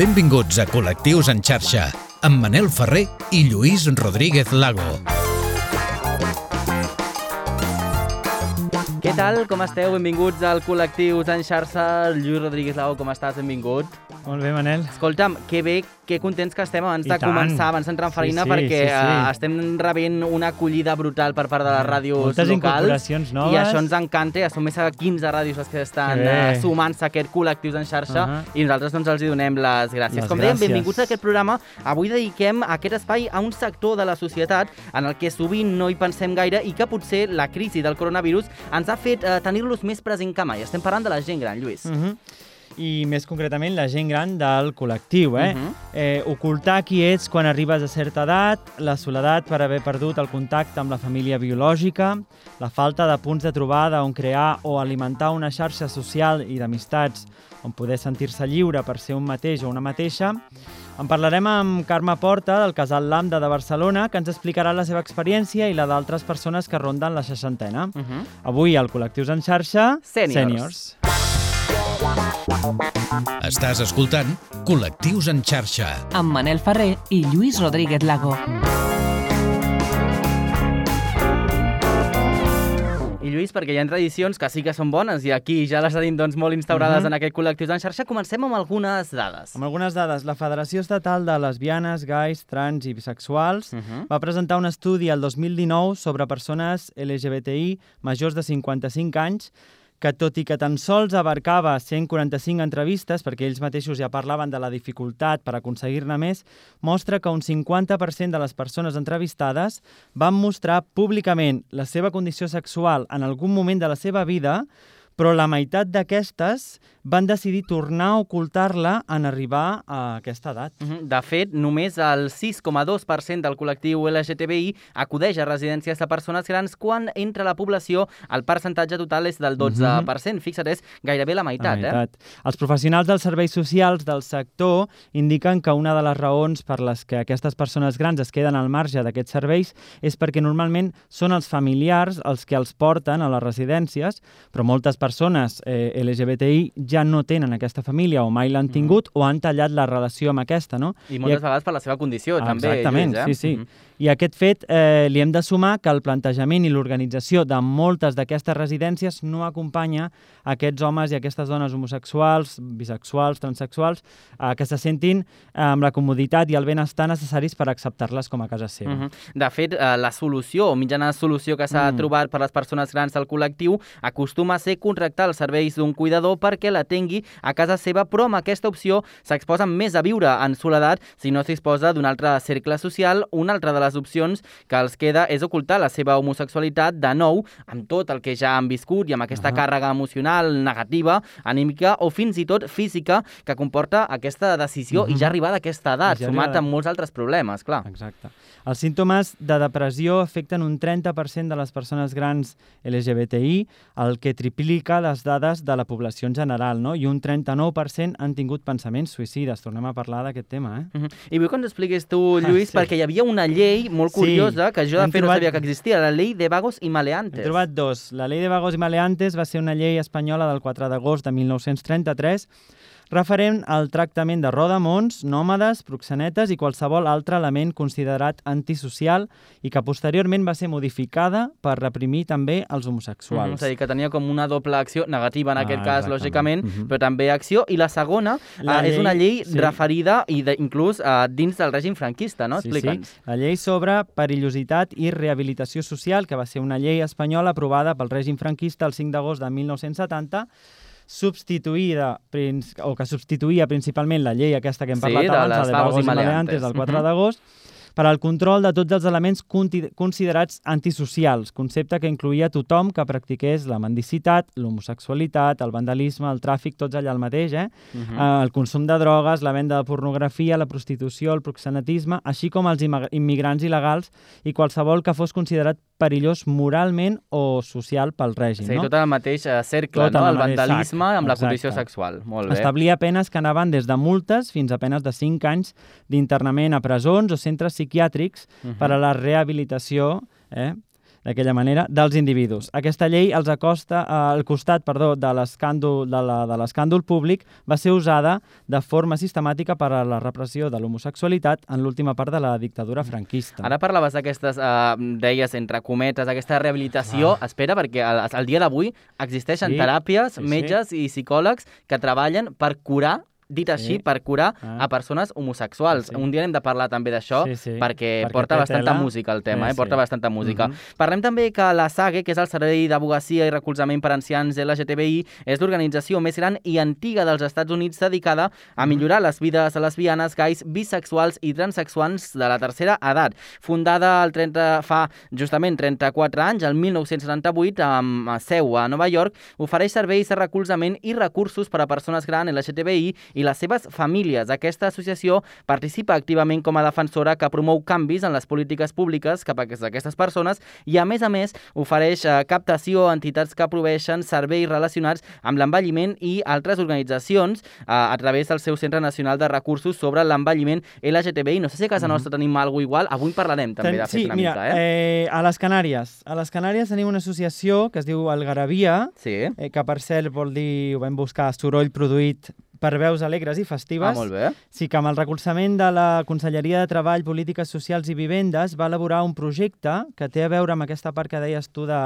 Benvinguts a Col·lectius en xarxa, amb Manel Ferrer i Lluís Rodríguez Lago. Què tal? Com esteu? Benvinguts al Col·lectius en xarxa. Lluís Rodríguez Lago, com estàs? Benvingut. Molt bé, Manel. Escolta'm, que bé, que contents que estem abans I de tant. començar, abans d'entrar en farina, Sí, sí, perquè sí, sí. eh, estem rebent una acollida brutal per part de les ràdios Moltes locals. incorporacions noves. I això ens encanta, ja són més de 15 ràdios les que estan eh, sumant-se a aquest Col·lectius en xarxa Ahà. i nosaltres doncs, els hi donem les gràcies. Les Com dèiem, gràcies. benvinguts a aquest programa. Avui dediquem aquest espai a un sector de la societat en el que sovint no hi pensem gaire i que potser la crisi del coronavirus ens ha fet eh, tenir-los més present que mai. Estem parlant de la gent gran, Lluís. Uh -huh. I més concretament la gent gran del col·lectiu. Eh? Mhm. eh, ocultar qui ets quan arribes a certa edat, la soledat per haver perdut el contacte amb la família biològica, la falta de punts de trobada on crear o alimentar una xarxa social i d'amistats on poder sentir-se lliure per ser un mateix o una mateixa. En parlarem amb Carme Porta, del Casal Lambda de Barcelona, que ens explicarà la seva experiència i la d'altres persones que ronden la seixantena. Uh -huh. Avui, al Col·lectius en xarxa... Sèniors. Sèniors. Estàs escoltant Col·lectius en xarxa. amb Manel Ferrer i Lluís Rodríguez Lago. I Lluís, perquè hi ha tradicions que sí que són bones i aquí ja les tenim doncs, molt instaurades Mhm. en aquest col·lectiu en xarxa, comencem amb algunes dades. Amb algunes dades, la Federació Estatal de Lesbianes, Gais, Trans i Bisexuals Uh -huh. va presentar un estudi el 2019 sobre persones LGBTI majors de 55 anys que tot i que tan sols abarcava 145 entrevistes, perquè ells mateixos ja parlaven de la dificultat per aconseguir-ne més, mostra que un 50% de les persones entrevistades van mostrar públicament la seva condició sexual en algun moment de la seva vida, però la meitat d'aquestes van decidir tornar a ocultar-la en arribar a aquesta edat. -huh. De fet, només el 6,2% del col·lectiu LGTBI acudeix a residències de persones grans quan entre la població el percentatge total és del 12%. Fixa't, és gairebé la meitat, La meitat. Els professionals dels serveis socials del sector indiquen que una de les raons per les que aquestes persones grans es queden al marge d'aquests serveis és perquè normalment són els familiars els que els porten a les residències, però moltes persones eh, LGBTI ja no tenen aquesta família o mai l'han tingut o han tallat la relació amb aquesta, no? I moltes vegades per la seva condició, Ah, també, Exactament, Lluís, eh? sí, sí. Mhm. I a aquest fet eh, li hem de sumar que el plantejament i l'organització de moltes d'aquestes residències no acompanya aquests homes i aquestes dones homosexuals, bisexuals, transexuals, eh, que se sentin eh, amb la comoditat i el benestar necessaris per acceptar-les com a casa seva. Mhm. De fet, eh, la solució, o mitjana solució que s'ha Mm. trobat per les persones grans del col·lectiu acostuma a ser contractar els serveis d'un cuidador perquè l'atengui a casa seva, però amb aquesta opció s'exposen més a viure en soledat si no s'exposa d'un altre cercle social. Una altra de les opcions que els queda és ocultar la seva homosexualitat de nou amb tot el que ja han viscut i amb aquesta Ahà. càrrega emocional, negativa, anímica o fins i tot física que comporta aquesta decisió i Mhm. ja arribar a aquesta edat, Ja sumat amb molts altres problemes, clar. Exacte. Els símptomes de depressió afecten un 30% de les persones grans LGBTI, el que triplica les dades de la població en general, no? i un 39% han tingut pensaments suïcides. Tornem a parlar d'aquest tema, eh? Mhm. I vull que ens expliquis tu, Lluís, Ah, sí. perquè hi havia una llei molt Sí. curiosa que jo de Hem fet no trobat- sabia que existia, la llei de vagos i maleantes. He trobat dos. La llei de vagos i maleantes va ser una llei espanyola del 4 d'agost de 1933 referent al tractament de rodamons, nòmades, proxenetes i qualsevol altre element considerat antisocial i que posteriorment va ser modificada per reprimir també els homosexuals. És a dir, que tenia com una doble acció, negativa en Ah, aquest cas, exactament. lògicament, Mhm. però també acció. I la segona La eh, és una llei llei- sí. referida i de, inclús eh, dins del règim franquista, no? Sí, sí. La llei sobre perillositat i rehabilitació social, que va ser una llei espanyola aprovada pel règim franquista el 5 d'agost de 1970, substituïda, o que substituïa principalment la llei aquesta que hem Sí, parlat de abans, de vagos i maleantes del 4 Mhm. d'agost, per al control de tots els elements considerats antisocials, concepte que incluïa tothom que practiqués la mendicitat, l'homosexualitat, el vandalisme, el tràfic, tots allà el mateix, eh? Mhm. eh, el consum de drogues, la venda de pornografia, la prostitució, el proxenetisme, així com els immig- immigrants il·legals i qualsevol que fos considerat perillós moralment o social pel règim. Sí, no? tot el mateix cercle, Tot no? el El vandalisme sac, amb la exacte. condició sexual. Molt bé. Establia penes que anaven des de multes fins a penes de 5 anys d'internament a presons o centres psiquiàtrics Mhm. per a la rehabilitació eh, d'aquella manera, dels individus. Aquesta llei els acosta eh, al costat perdó, de l'escàndol públic va ser usada de forma sistemàtica per a la repressió de l'homosexualitat en l'última part de la dictadura franquista. Ara parlaves d'aquestes, eh, deies, entre cometes, aquesta rehabilitació. Ah. Espera, perquè al, al dia d'avui existeixen Sí, teràpies, sí, sí. metges i psicòlegs que treballen per curar dit així, Sí. per curar Ah. a persones homosexuals. Sí. Un dia hem de parlar també d'això, Sí, sí, perquè, perquè porta bastanta tela. música el tema, Sí, eh? porta sí. bastanta música. Mhm. Parlem també que la SAGE, que és el Servei d'Advocacia i Recolzament per Ancians LGTBI, és l'organització més gran i antiga dels Estats Units dedicada a millorar les vides a lesbianes, gais, bisexuals i transexuals de la tercera edat. Fundada el 30, fa justament 34 anys, el 1978, amb seu a Nova York, ofereix serveis de recolzament i recursos per a persones grans LGTBI i les seves famílies. Aquesta associació participa activament com a defensora que promou canvis en les polítiques públiques cap a aquestes persones i, a més a més, ofereix eh, captació a entitats que proveixen serveis relacionats amb l'envelliment i altres organitzacions eh, a través del seu Centre Nacional de Recursos sobre l'envelliment LGTBI. No sé si a casa nostra tenim alguna igual. Avui parlarem també, de fet, sí, una mira, mica, eh? eh, a les Canàries. A les Canàries tenim una associació que es diu Algarabia, Sí. eh, que per cert vol dir, ho vam buscar, soroll produït per veus alegres i festives. Ah, molt bé. Sí, que amb el recolzament de la Conselleria de Treball, Polítiques Socials i Vivendes va elaborar un projecte que té a veure amb aquesta part que deies tu de,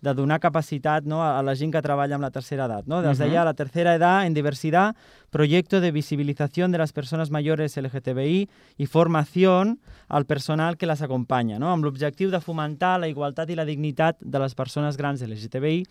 de donar capacitat no, a la gent que treballa amb la tercera edat. No? Es Mhm. deia la tercera edad en diversidad, proyecto de visibilización de las personas mayores LGTBI i formación al personal que les acompanya, no? amb l'objectiu de fomentar la igualtat i la dignitat de les persones grans LGTBI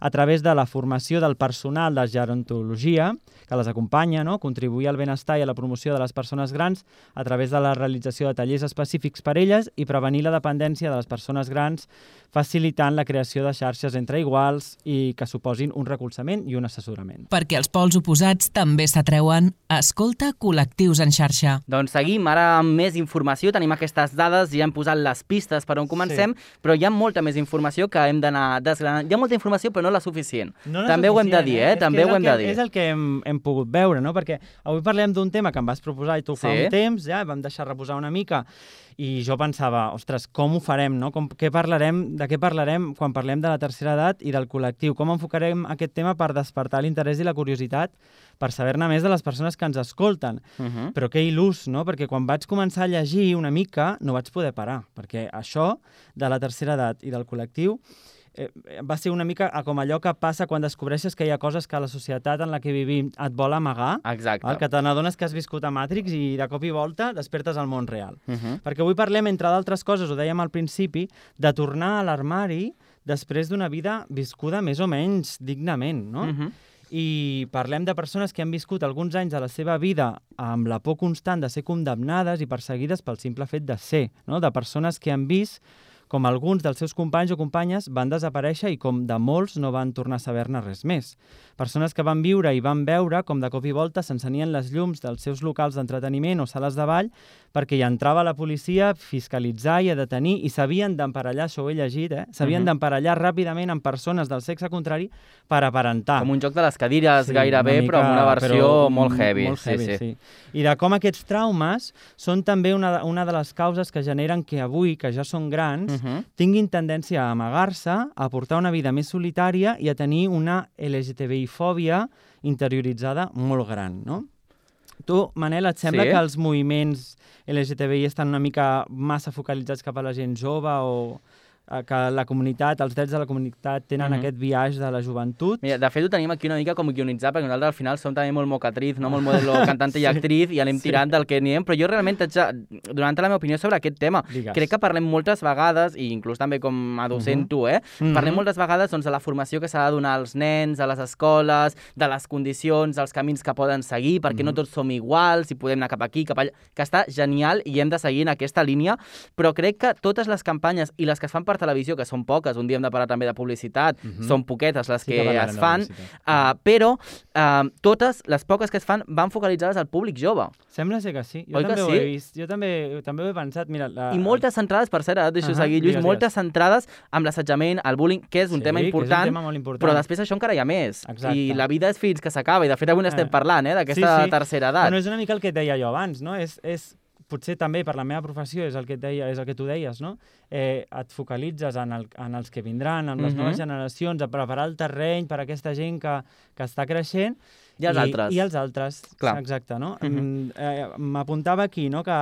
a través de la formació del personal de gerontologia que les acompanya, no? contribuir al benestar i a la promoció de les persones grans a través de la realització de tallers específics per elles i prevenir la dependència de les persones grans facilitant la creació de xarxes entre iguals i que suposin un recolzament i un assessorament. Perquè els pols oposats també s'atreuen. Escolta col·lectius en xarxa. Doncs seguim ara amb més informació. Tenim aquestes dades, ja hem posat les pistes per on comencem, sí. però hi ha molta més informació que hem d'anar desgranant. Hi ha molta informació, però no la suficient. No També ho hem de dir, eh? Que També ho hem que- de dir. És el que hem, hem pogut veure, no? Perquè avui parlem d'un tema que em vas proposar i tu fa Sí. un temps, ja, vam deixar reposar una mica, i jo pensava, ostres, com ho farem, no? Com, què parlarem, de què parlarem quan parlem de la tercera edat i del col·lectiu? Com enfocarem aquest tema per despertar l'interès i la curiositat per saber-ne més de les persones que ens escolten? Uh -huh. Però que il·lus, no? Perquè quan vaig començar a llegir una mica no vaig poder parar, perquè això de la tercera edat i del col·lectiu eh, va ser una mica com allò que passa quan descobreixes que hi ha coses que la societat en la que vivim et vol amagar, Exacte. val? que te n'adones que has viscut a Matrix i de cop i volta despertes al món real. Uh -huh. Perquè avui parlem, entre d'altres coses, ho dèiem al principi, de tornar a l'armari després d'una vida viscuda més o menys dignament, no? Uh -huh. i parlem de persones que han viscut alguns anys de la seva vida amb la por constant de ser condemnades i perseguides pel simple fet de ser, no? de persones que han vist com alguns dels seus companys o companyes van desaparèixer i com de molts no van tornar a saber-ne res més. Persones que van viure i van veure com de cop i volta s'encenien les llums dels seus locals d'entreteniment o sales de ball perquè hi entrava la policia a fiscalitzar i a detenir i s'havien d'emparellar, això ho he llegit, eh? s'havien Mhm. d'emparellar ràpidament amb persones del sexe contrari per aparentar. Com un joc de les cadires gairebé, una però amb una mica- versió però molt heavy. Molt heavy, sí, sí. sí. I de com aquests traumes són també una, una de les causes que generen que avui, que ja són grans, Uh -huh. Tinguin tendència a amagar-se, a portar una vida més solitària i a tenir una LGTBI-fòbia interioritzada molt gran, no? Tu, Manel, et sembla Sí. que els moviments LGTBI estan una mica massa focalitzats cap a la gent jove o que la comunitat, els drets de la comunitat tenen Mhm. aquest viatge de la joventut? Mira, de fet ho tenim aquí una mica com guionitzat, perquè nosaltres al final som també molt mocatriz, no molt modelo cantante i Sí. actriz, i anem Sí. tirant del que anem, però jo realment haig de, donant la meva opinió sobre aquest tema, Digues. crec que parlem moltes vegades, i inclús també com a docent Mhm. tu, eh? Mhm. Parlem moltes vegades doncs, de la formació que s'ha de donar als nens, a les escoles, de les condicions, dels camins que poden seguir, perquè no Mhm. tots som iguals, i podem anar cap aquí, cap allà, que està genial i hem de seguir en aquesta línia, però crec que totes les campanyes i les que es fan per televisió, que són poques, un dia hem de parlar també de publicitat, Mhm. són poquetes les Sí que, parlarem es fan, uh, però uh, totes les poques que es fan van focalitzades al públic jove. Sembla ser que sí. Jo Oi que també ho sí? he vist. Jo també, també ho he pensat. Mira, la, I moltes centrades, per cert, ara et deixo Ahà, seguir, Lluís, digues, moltes centrades amb l'assetjament, el bullying, que és un Sí, tema que és un important, tema molt important. però després això encara hi ha més. Exacte. I la vida és fins que s'acaba, i de fet avui n'estem Eh. parlant, eh, d'aquesta Sí, sí. tercera edat. Bueno, és una mica el que et deia jo abans, no? És, és potser també per la meva professió, és el que, et deia, és el que tu deies, no? Eh, et focalitzes en, el, en els que vindran, en les Mhm. noves generacions, a preparar el terreny per a aquesta gent que, que està creixent. I els altres. I els altres, Clar. exacte, no? Mhm. Mm, eh, M'apuntava aquí, no?, que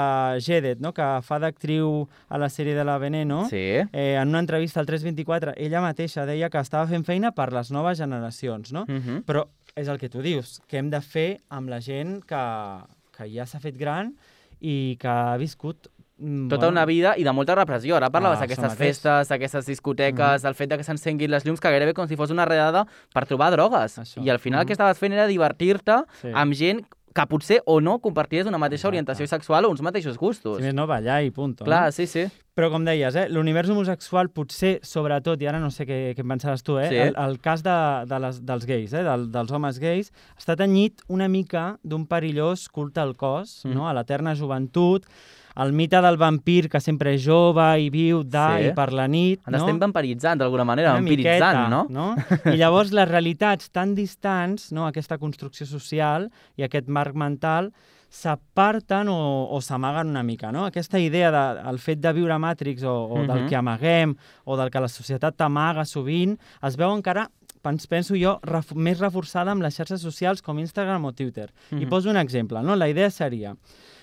Jedet, no?, que fa d'actriu a la sèrie de la Veneno, Sí. eh, en una entrevista al 324, ella mateixa deia que estava fent feina per les noves generacions, no? Mhm. Però és el que tu dius, que hem de fer amb la gent que, que ja s'ha fet gran i que ha viscut... mm, Tota una vida i de molta repressió. Ara parlaves Ah, d'aquestes mateix. festes, aquestes discoteques, el fet de que s'encenguin les llums, que gairebé com si fos una redada per trobar drogues. Això. I al final el que Mhm. estaves fent era divertir-te Sí. amb gent que potser o no comparties una mateixa Exacte. orientació sexual o uns mateixos gustos. Si més no, ballar i punt. Clar, sí, sí. Però com deies, eh, l'univers homosexual potser, sobretot, i ara no sé què, què en pensaràs tu, eh, Sí. el, el cas de, de les, dels gais, eh, del, dels homes gais, està tenyit una mica d'un perillós culte al cos, Mm. no? a l'eterna joventut, el mite del vampir que sempre és jove i viu d'à Sí. i per la nit. Ens no? estem vampiritzant d'alguna manera, una vampiritzant, miqueta, no? no? I llavors les realitats tan distants, no? aquesta construcció social i aquest marc mental, s'aparten o, o s'amaguen una mica. No? Aquesta idea del de, fet de viure a Matrix o, o del Mhm. que amaguem o del que la societat t'amaga sovint, es veu encara pens- penso jo, ref més reforçada amb les xarxes socials com Instagram o Twitter. I Mhm. poso un exemple. No? La idea seria,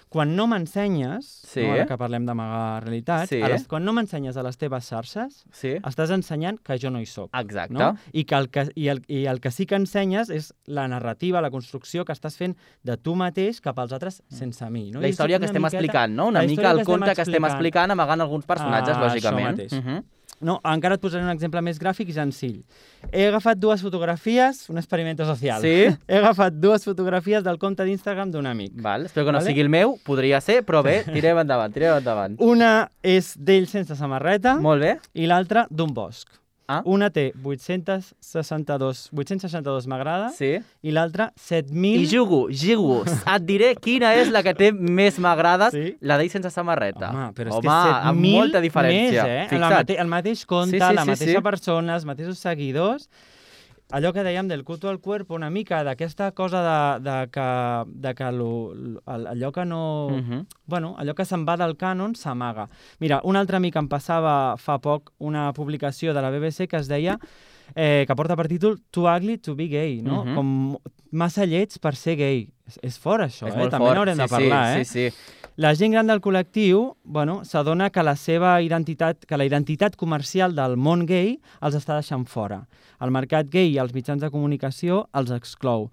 quan no m'ensenyes, Sí. no? ara que parlem d'amagar realitats, Sí. les, quan no m'ensenyes a les teves xarxes, Sí, estàs ensenyant que jo no hi sóc. exacte. No? I, que el que, i, el, I el que sí que ensenyes és la narrativa, la construcció que estàs fent de tu mateix cap als altres sense mi. No? La història que estem miqueta- explicant, no? Una mica el conte que estem explicant. amagant alguns personatges, Ah, això lògicament. mateix. Mhm. No, encara et posaré un exemple més gràfic i senzill. He agafat dues fotografies, un experimento social. Sí? He agafat dues fotografies del compte d'Instagram d'un amic. Val, espero que no Vale. sigui el meu, podria ser, però bé, tirem endavant, tirem endavant. Una és d'ell sense samarreta Molt bé. i l'altra d'un bosc. Ah. Una té 862, 862 m'agrada Sí. i l'altra 7.000... I jugo, jugo. Et diré quina és la que té més m'agrades, Sí? la d'ell sense samarreta. Home, però és Home, que 7.000 amb molta diferència. Més, eh? Fixa't. La mate el mateix compte, Sí, sí, la sí, mateixa sí. persona, els mateixos seguidors. Allò que dèiem del culto al cuerpo, una mica d'aquesta cosa de, de que, de que lo, lo, allò que no... Mhm. Bueno, allò que se'n va del cànon s'amaga. Mira, un altre amic em passava fa poc una publicació de la BBC que es deia eh, que porta per títol Too ugly to be gay, no? Mhm. Com massa lleig per ser gay. És, és fort, això, És eh? També n'haurem sí, de parlar, sí, eh? Sí, sí. La gent gran del col·lectiu bueno, s'adona que la seva identitat, que la identitat comercial del món gay els està deixant fora. El mercat gay i els mitjans de comunicació els exclou.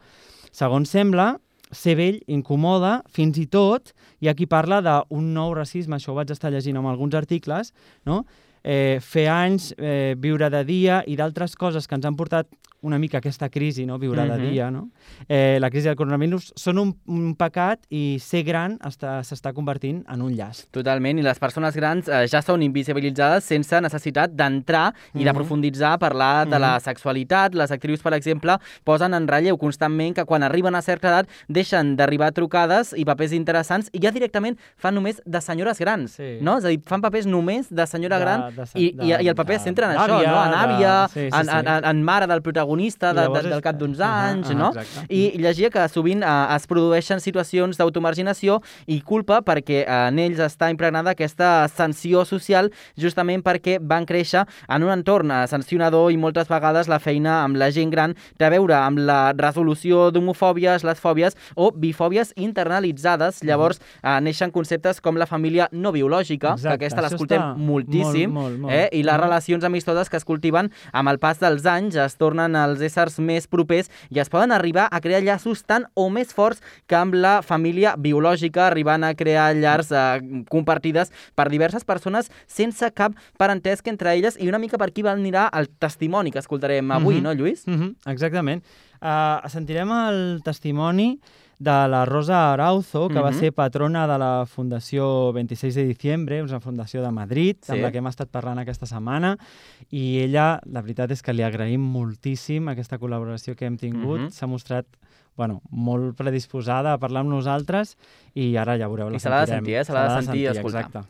Segons sembla, ser vell incomoda fins i tot, i aquí parla d'un nou racisme, això ho vaig estar llegint en alguns articles, no? eh, fer anys, eh, viure de dia i d'altres coses que ens han portat una mica aquesta crisi, no? viure de Mhm. dia, no? eh, la crisi del coronavirus, són un, un pecat i ser gran està- s'està convertint en un llast. Totalment, i les persones grans eh, ja són invisibilitzades sense necessitat d'entrar i de Mhm. profunditzar a parlar de la sexualitat. Les actrius, per exemple, posen en relleu constantment que quan arriben a certa edat deixen d'arribar trucades i papers interessants i ja directament fan només de senyores grans, Sí. no? És a dir, fan papers només de senyora De- gran de se- i, de- i, i el paper de- es centra en això, no? En de- àvia, sí, sí, en, sí. en, en, en mare del protagonista, I de, de, del cap d'uns anys, ahà, no? exacte. I llegia que sovint eh, es produeixen situacions d'automarginació i culpa perquè eh, en ells està impregnada aquesta sanció social justament perquè van créixer en un entorn eh, sancionador i moltes vegades la feina amb la gent gran té a veure amb la resolució d'homofòbies, les fòbies o bifòbies internalitzades. Llavors eh, neixen conceptes com la família no biològica, Exacte, que aquesta l'escoltem moltíssim, molt, molt, molt. Eh? i les Mhm. relacions amistoses que es cultiven amb el pas dels anys es tornen els éssers més propers i es poden arribar a crear llaços tan o més forts que amb la família biològica, arribant a crear llars eh, compartides per diverses persones sense cap parentesc entre elles i una mica per aquí va anirà el testimoni que escoltarem avui, Mhm. no, Lluís? Mm -hmm, exactament. Uh, sentirem el testimoni de la Rosa Arauzo, que va Mhm. ser patrona de la Fundació 26 de diciembre, una fundació de Madrid, Sí. amb la que hem estat parlant aquesta setmana, i ella, la veritat és que li agraïm moltíssim aquesta col·laboració que hem tingut. Mhm. S'ha mostrat bueno, molt predisposada a parlar amb nosaltres i ara ja veureu, la I se l'ha de sentir, eh? Se l'ha de sentir i escoltar. Exacte.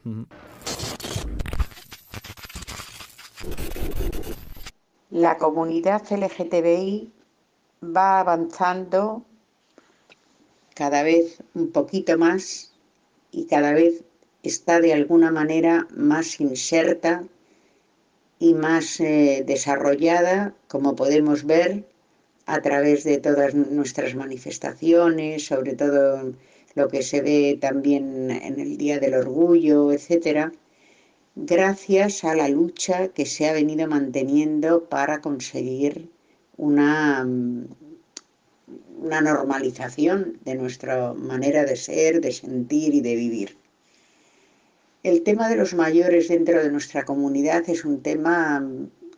La comunidad LGTBI va avanzando cada vez un poquito más y cada vez está de alguna manera más inserta y más eh, desarrollada, como podemos ver, a través de todas nuestras manifestaciones, sobre todo lo que se ve también en el Día del Orgullo, etcétera, gracias a la lucha que se ha venido manteniendo para conseguir una, una normalización de nuestra manera de ser, de sentir y de vivir. El tema de los mayores dentro de nuestra comunidad es un tema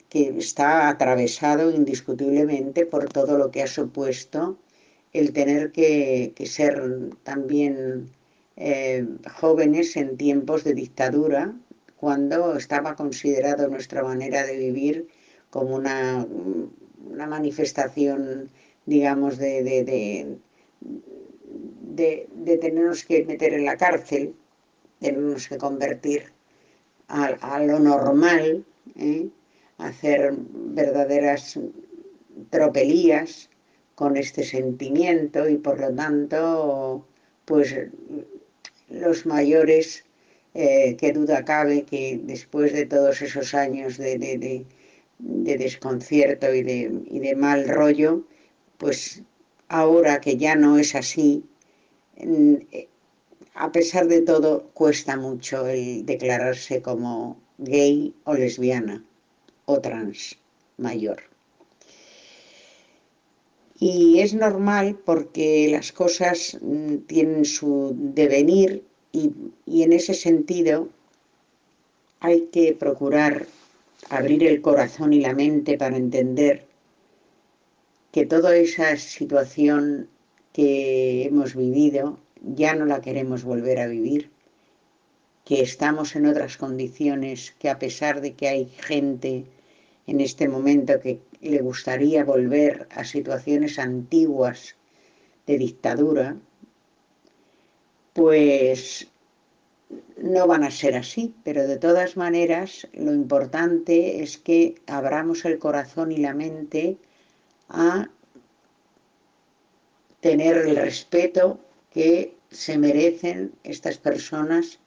que está atravesado indiscutiblemente por todo lo que ha supuesto el tener que, ser también eh, jóvenes en tiempos de dictadura, cuando estaba considerado nuestra manera de vivir como una, una manifestación, digamos, de, de, de, tenernos que meter en la cárcel, tenernos que convertir a, lo normal, ¿eh? hacer verdaderas tropelías con este sentimiento y por lo tanto, pues los mayores, eh, qué duda cabe que después de todos esos años de, de desconcierto y de, y de mal rollo, pues ahora que ya no es así, eh, a pesar de todo cuesta mucho el declararse como gay o lesbiana o trans mayor. Y es normal porque las cosas mm, tienen su devenir y, y en ese sentido hay que procurar abrir el corazón y la mente para entender que toda esa situación que hemos vivido ya no la queremos volver a vivir, que estamos en otras condiciones, que a pesar de que hay gente en este momento que le gustaría volver a situaciones antiguas de dictadura, pues no van a ser así, pero de todas maneras lo importante es que abramos el corazón y la mente a tener el respeto que se merecen estas personas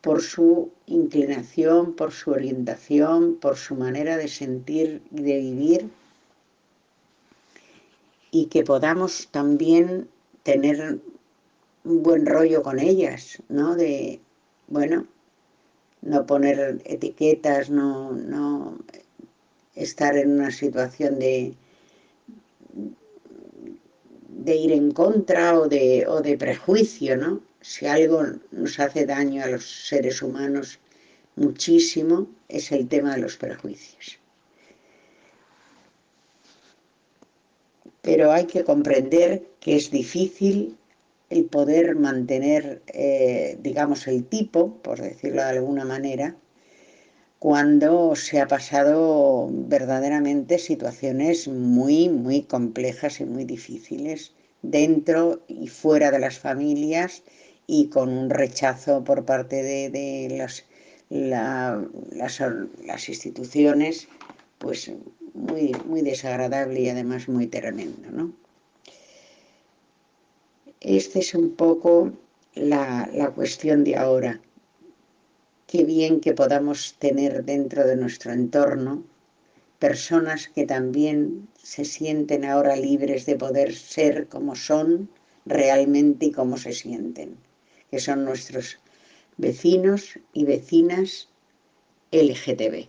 por su inclinación, por su orientación, por su manera de sentir y de vivir y que podamos también tener un buen rollo con ellas, ¿no? De, bueno, no poner etiquetas, no, no estar en una situación de, de ir en contra o de, o de prejuicio, ¿no? Si algo nos hace daño a los seres humanos muchísimo, es el tema de los prejuicios. Pero hay que comprender que es difícil el poder mantener, eh, digamos, el tipo, por decirlo de alguna manera, cuando se ha pasado verdaderamente situaciones muy, muy complejas y muy difíciles dentro y fuera de las familias y con un rechazo por parte de, las, las, instituciones, pues muy, muy desagradable y además muy tremendo, ¿no? Esta es un poco la, cuestión de ahora. Qué bien que podamos tener dentro de nuestro entorno personas que también se sienten ahora libres de poder ser como son realmente y como se sienten, que son nuestros vecinos y vecinas LGTB.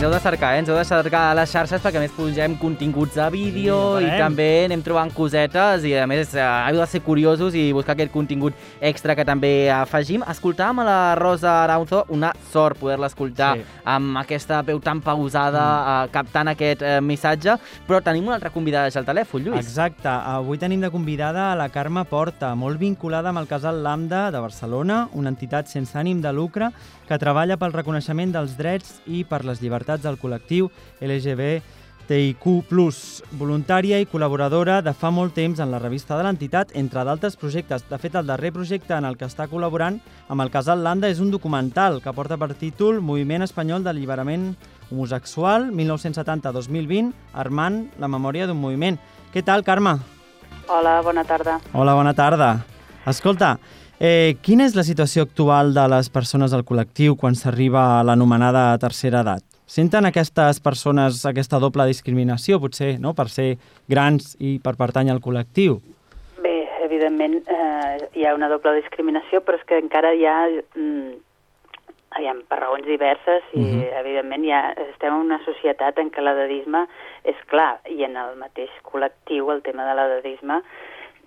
Ens heu de cercar, eh? ens heu de cercar a les xarxes perquè a més pugem continguts de vídeo sí, i també anem trobant cosetes i a més eh, heu de ser curiosos i buscar aquest contingut extra que també afegim. Escoltàvem a la Rosa Araunzo, una sort poder-la escoltar sí. amb aquesta veu tan pausada, mm. eh, captant aquest eh, missatge, però tenim una altra convidada al telèfon, Lluís. Exacte, avui tenim de convidada a la Carme Porta, molt vinculada amb el casal Lambda de Barcelona, una entitat sense ànim de lucre que treballa pel reconeixement dels drets i per les llibertats del col·lectiu LGBTI+. LGBTIQ+, voluntària i col·laboradora de fa molt temps en la revista de l'entitat, entre d'altres projectes. De fet, el darrer projecte en el que està col·laborant amb el casal Landa és un documental que porta per títol Moviment Espanyol d'Alliberament Homosexual 1970-2020, armant la memòria d'un moviment. Què tal, Carme? Hola, bona tarda. Hola, bona tarda. Escolta, eh, quina és la situació actual de les persones del col·lectiu quan s'arriba a l'anomenada tercera edat? Senten aquestes persones aquesta doble discriminació, potser, no?, per ser grans i per pertany al col·lectiu? Bé, evidentment eh, hi ha una doble discriminació, però és que encara hi ha, mm, aviam, per raons diverses i, uh -huh. evidentment, ja estem en una societat en què l'edadisme és clar i en el mateix col·lectiu el tema de l'edadisme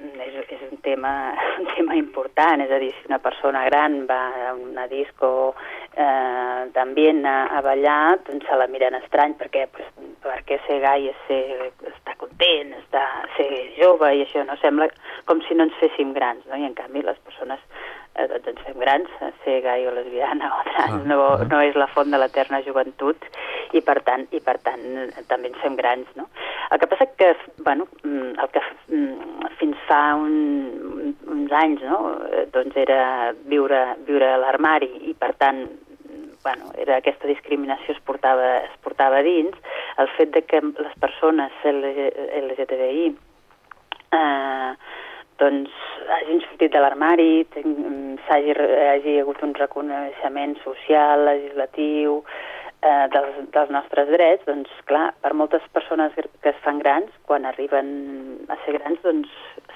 és, és un, tema, un tema important, és a dir, si una persona gran va a una disco eh, d'ambient a, a ballar, doncs se la miren estrany perquè, pues, perquè ser gai és ser, estar content, estar, ser jove i això no sembla com si no ens féssim grans, no? i en canvi les persones eh, doncs ens fem grans, ser gai o lesbiana o trans ah, no, ah. no és la font de l'eterna joventut i per tant, i per tant també ens fem grans, no? El que passa que, bueno, mm, el que mm, fins fa un, uns anys, no?, doncs era viure, viure a l'armari i per tant bueno, era aquesta discriminació es portava, es portava dins, el fet de que les persones LGTBI eh, doncs hagin sortit de l'armari, hagi, hagi hagut un reconeixement social, legislatiu, eh, dels, dels nostres drets, doncs clar, per moltes persones que es fan grans, quan arriben a ser grans, doncs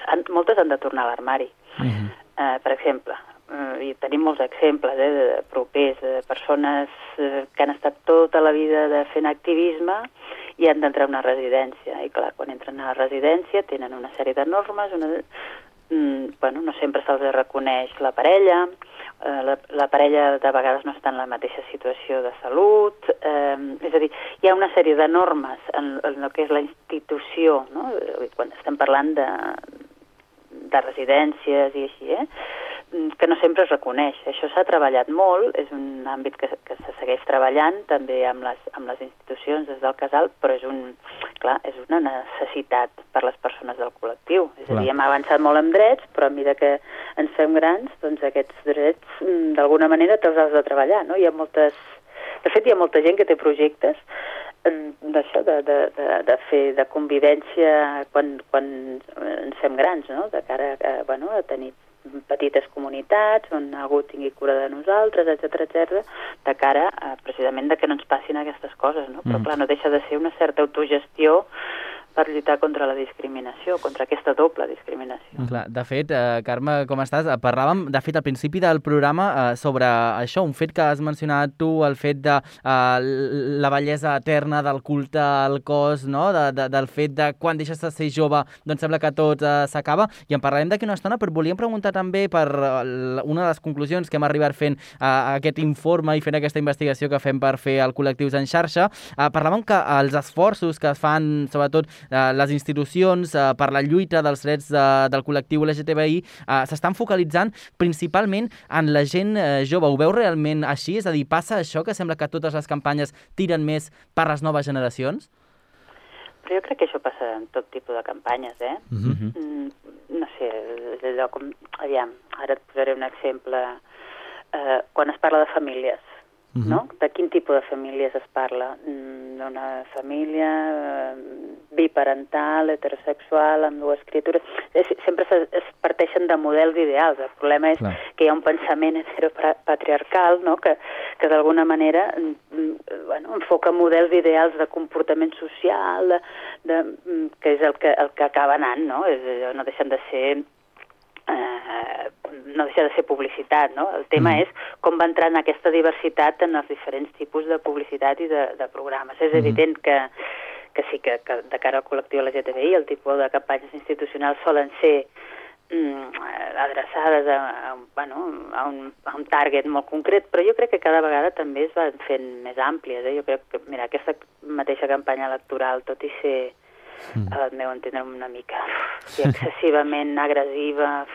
han, moltes han de tornar a l'armari. Uh mhm. -huh. eh, per exemple, eh, i tenim molts exemples eh, de propers, de persones eh, que han estat tota la vida de fent activisme i han d'entrar a una residència. I clar, quan entren a la residència tenen una sèrie de normes, una, mm, bueno, no sempre se'ls reconeix la parella, eh, la, la parella de vegades no està en la mateixa situació de salut, eh, és a dir, hi ha una sèrie de normes en, en el que és la institució, no? quan estem parlant de, de residències i així, eh? Mm, que no sempre es reconeix. Això s'ha treballat molt, és un àmbit que, que se segueix treballant també amb les, amb les institucions des del casal, però és, un, clar, és una necessitat per les persones del col·lectiu. És clar. a dir, hem avançat molt en drets, però a mesura que ens fem grans, doncs aquests drets mm, d'alguna manera te'ls has de treballar, no? Hi ha moltes... De fet, hi ha molta gent que té projectes d'això, de, de, de, de fer de convivència quan, quan ens fem grans, no? de cara a, bueno, a tenir petites comunitats on algú tingui cura de nosaltres, etc etc, de cara a, precisament de que no ens passin aquestes coses, no? Però mm. clar, no deixa de ser una certa autogestió per lluitar contra la discriminació, contra aquesta doble discriminació. Clar, de fet, eh, Carme, com estàs? Parlàvem, de fet, al principi del programa eh, sobre això, un fet que has mencionat tu, el fet de eh, la bellesa eterna del culte al cos, no? de, de, del fet de quan deixes de ser jove, doncs sembla que tot eh, s'acaba, i en parlarem d'aquí una estona, però volíem preguntar també per uh, una de les conclusions que hem arribat fent uh, aquest informe i fent aquesta investigació que fem per fer el Col·lectius en xarxa. Uh, parlàvem que els esforços que es fan, sobretot eh, les institucions eh, per la lluita dels drets de, del col·lectiu LGTBI eh, s'estan focalitzant principalment en la gent eh, jove. Ho veu realment així? És a dir, passa això que sembla que totes les campanyes tiren més per les noves generacions? Però jo crec que això passa en tot tipus de campanyes, eh? Uh mhm. -huh. mm, no sé, allò com... Aviam, ara et posaré un exemple. Eh, quan es parla de famílies, uh -huh. no? De quin tipus de famílies es parla? Mm, d'una família eh, biparental, heterosexual, amb dues criatures... És, sempre es, es parteixen de models ideals. El problema és Clar. que hi ha un pensament heteropatriarcal no? que, que d'alguna manera mm, bueno, enfoca models ideals de comportament social, de, de, mm, que és el que, el que acaba anant, no? És, no deixen de ser eh, no deixa de ser publicitat, no? El tema mm. és com va entrar en aquesta diversitat en els diferents tipus de publicitat i de, de programes. És mm. evident que, que sí que, que de cara al col·lectiu LGTBI el tipus de campanyes institucionals solen ser mm, adreçades a, a, bueno, a, un, a un target molt concret, però jo crec que cada vegada també es van fent més àmplies. Eh? Jo crec que, mira, aquesta mateixa campanya electoral, tot i ser mm. al meu entendre una mica sí, excessivament agressiva,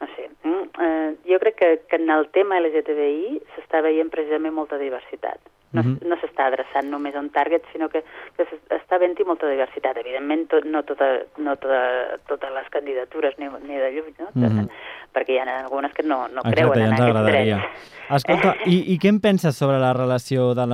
no sé. Mm, eh, jo crec que, que en el tema LGTBI s'està veient precisament molta diversitat. No, Mhm. no s'està adreçant només a un target, sinó que, que s'està havent-hi molta diversitat. Evidentment, tot, no, tota, no tota, totes les candidatures ni, ni de lluny, no? Mhm. perquè hi ha algunes que no, no Exacte, creuen ja en aquests agradaria. drets. Escolta, i, i què en penses sobre la relació de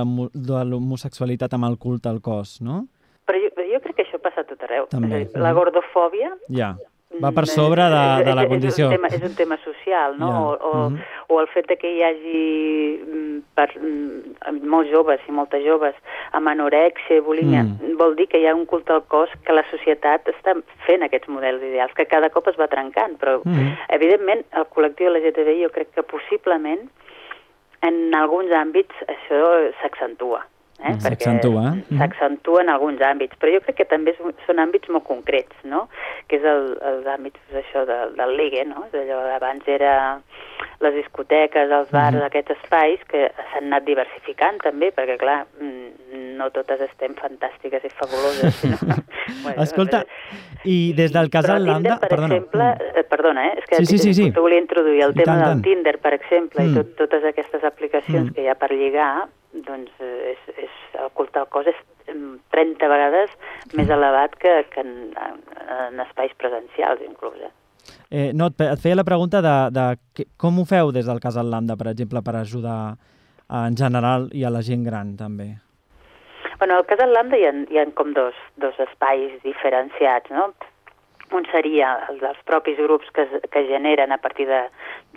l'homosexualitat amb el culte al cos, no? Però jo, jo crec que això passa a tot arreu. També. És dir, la gordofòbia Ja, va Mm, per sobre de, de la és- condició. És un tema, és un tema social, no? Ja. O, o, Mhm. o el fet de que hi hagi mm, per, mm, molts joves i moltes joves amb anorèxia i bulímia, Mm. vol dir que hi ha un culte al cos que la societat està fent aquests models ideals, que cada cop es va trencant, però Mhm. evidentment el col·lectiu LGTBI jo crec que possiblement en alguns àmbits això s'accentua. Eh? Mm, s'accentua, eh? Mhm. S'accentua en alguns àmbits, però jo crec que també és, són àmbits molt concrets, no? que és el, els àmbits doncs, això del, del ligue, no? Allò, abans era les discoteques, els bars, Mhm. aquests espais que s'han anat diversificant també, perquè clar, mm, no totes estem fantàstiques i fabuloses. Sinó... bueno, Escolta, i des del casal. Tinder, per perdona, exemple, eh, perdona, eh? és que Sí, sí, sí, sí. volia introduir, el I tema tant, del tant. Tinder, per exemple, Mm. i tot, totes aquestes aplicacions Mm. que hi ha per lligar, doncs eh, és, és, el culte al cos és em, 30 vegades més elevat que, que en, en, espais presencials, inclús. Eh? Eh, no, et fe- et feia la pregunta de, de com ho feu des del casal Lambda, per exemple, per ajudar eh, en general i a la gent gran, també. Bueno, al Casal Lambda hi ha, hi ha com dos, dos espais diferenciats, no? Un seria el dels propis grups que, que generen a partir de,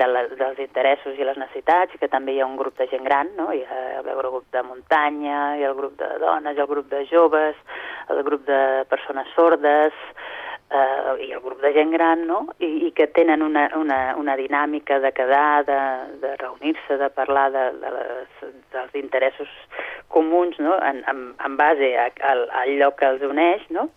de la, dels interessos i les necessitats, i que també hi ha un grup de gent gran, no? Hi ha el grup de muntanya, hi ha el grup de dones, hi ha el grup de joves, el grup de persones sordes, eh, i el grup de gent gran, no? I, i que tenen una, una, una dinàmica de quedar, de, de reunir-se, de parlar de, de les, dels interessos comuns, no? En, en, en base a, al, al lloc que els uneix, no?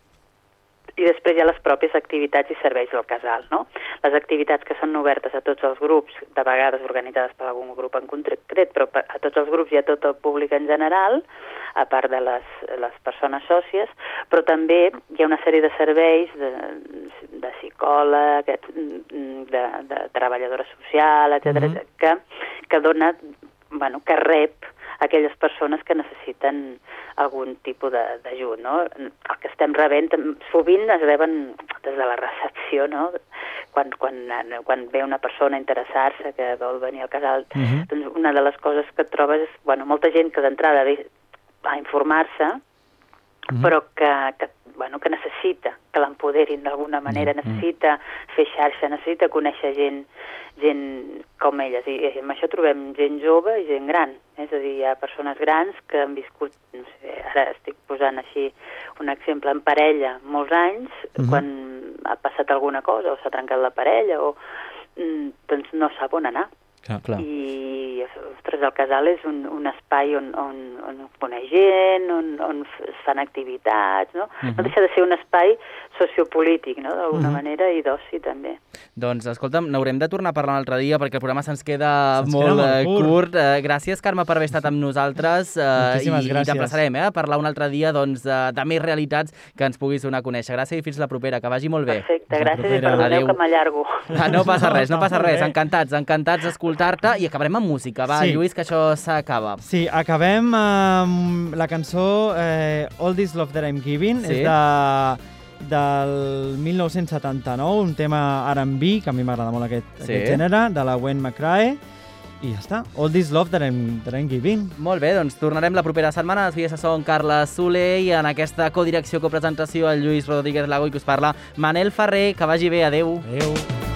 I després hi ha les pròpies activitats i serveis del casal, no? Les activitats que són obertes a tots els grups, de vegades organitzades per algun grup en concret, però per- a tots els grups i a tot el públic en general, a part de les, les persones sòcies, però també hi ha una sèrie de serveis de, de psicòleg, de, de treballadora social, etc Mhm. que, que dona, bueno, que rep aquelles persones que necessiten algun tipus de- d'ajut, no? El que estem rebent, sovint es reben des de la recepció, no? Quan, quan, quan ve una persona a interessar-se que vol venir al casal, Mhm. doncs una de les coses que et trobes és, bueno, molta gent que d'entrada ve a informar-se, Mhm. però que, que, bueno, que necessita que l'empoderin d'alguna manera, Mhm. necessita fer xarxa, necessita conèixer gent, gent com elles. I, I amb això trobem gent jove i gent gran. És a dir, hi ha persones grans que han viscut, no sé, ara estic posant així un exemple, en parella molts anys, Mhm. quan ha passat alguna cosa o s'ha trencat la parella o mm, doncs no sap on anar Clar. Clar. i ostres, el casal és un, un espai on, on, on coneix gent, on, on es fan activitats, no? Mhm. No deixa de ser un espai sociopolític, no?, d'alguna Mhm. manera, i d'oci també. Doncs, escolta'm, n'haurem de tornar a parlar un altre dia perquè el programa se'ns queda Se'ns molt, queda molt eh, curt. curt. Eh, gràcies, Carme, per haver estat amb nosaltres. Eh, Moltíssimes i, gràcies. I t'emplaçarem eh, a parlar un altre dia doncs, de, de més realitats que ens puguis donar a conèixer. Gràcies i fins la propera. Que vagi molt bé. Perfecte, gràcies i perdoneu Adéu. que m'allargo. Ah, no passa res, no passa res. Encantats, encantats d'escoltar-te i acabarem amb música. Va, Sí. Lluís, que això s'acaba. Sí, acabem amb la cançó eh, All This Love That I'm Giving. Sí. És de, del 1979, un tema R&B, que a mi m'agrada molt aquest, Sí. aquest gènere, de la Gwen McRae. I ja està. All This Love That I'm, that I'm Giving. Molt bé, doncs tornarem la propera setmana. Les vies són Carles Soler i en aquesta codirecció, copresentació, el Lluís Rodríguez Lago i que us parla Manel Ferrer. Que vagi bé, adeu. Adéu.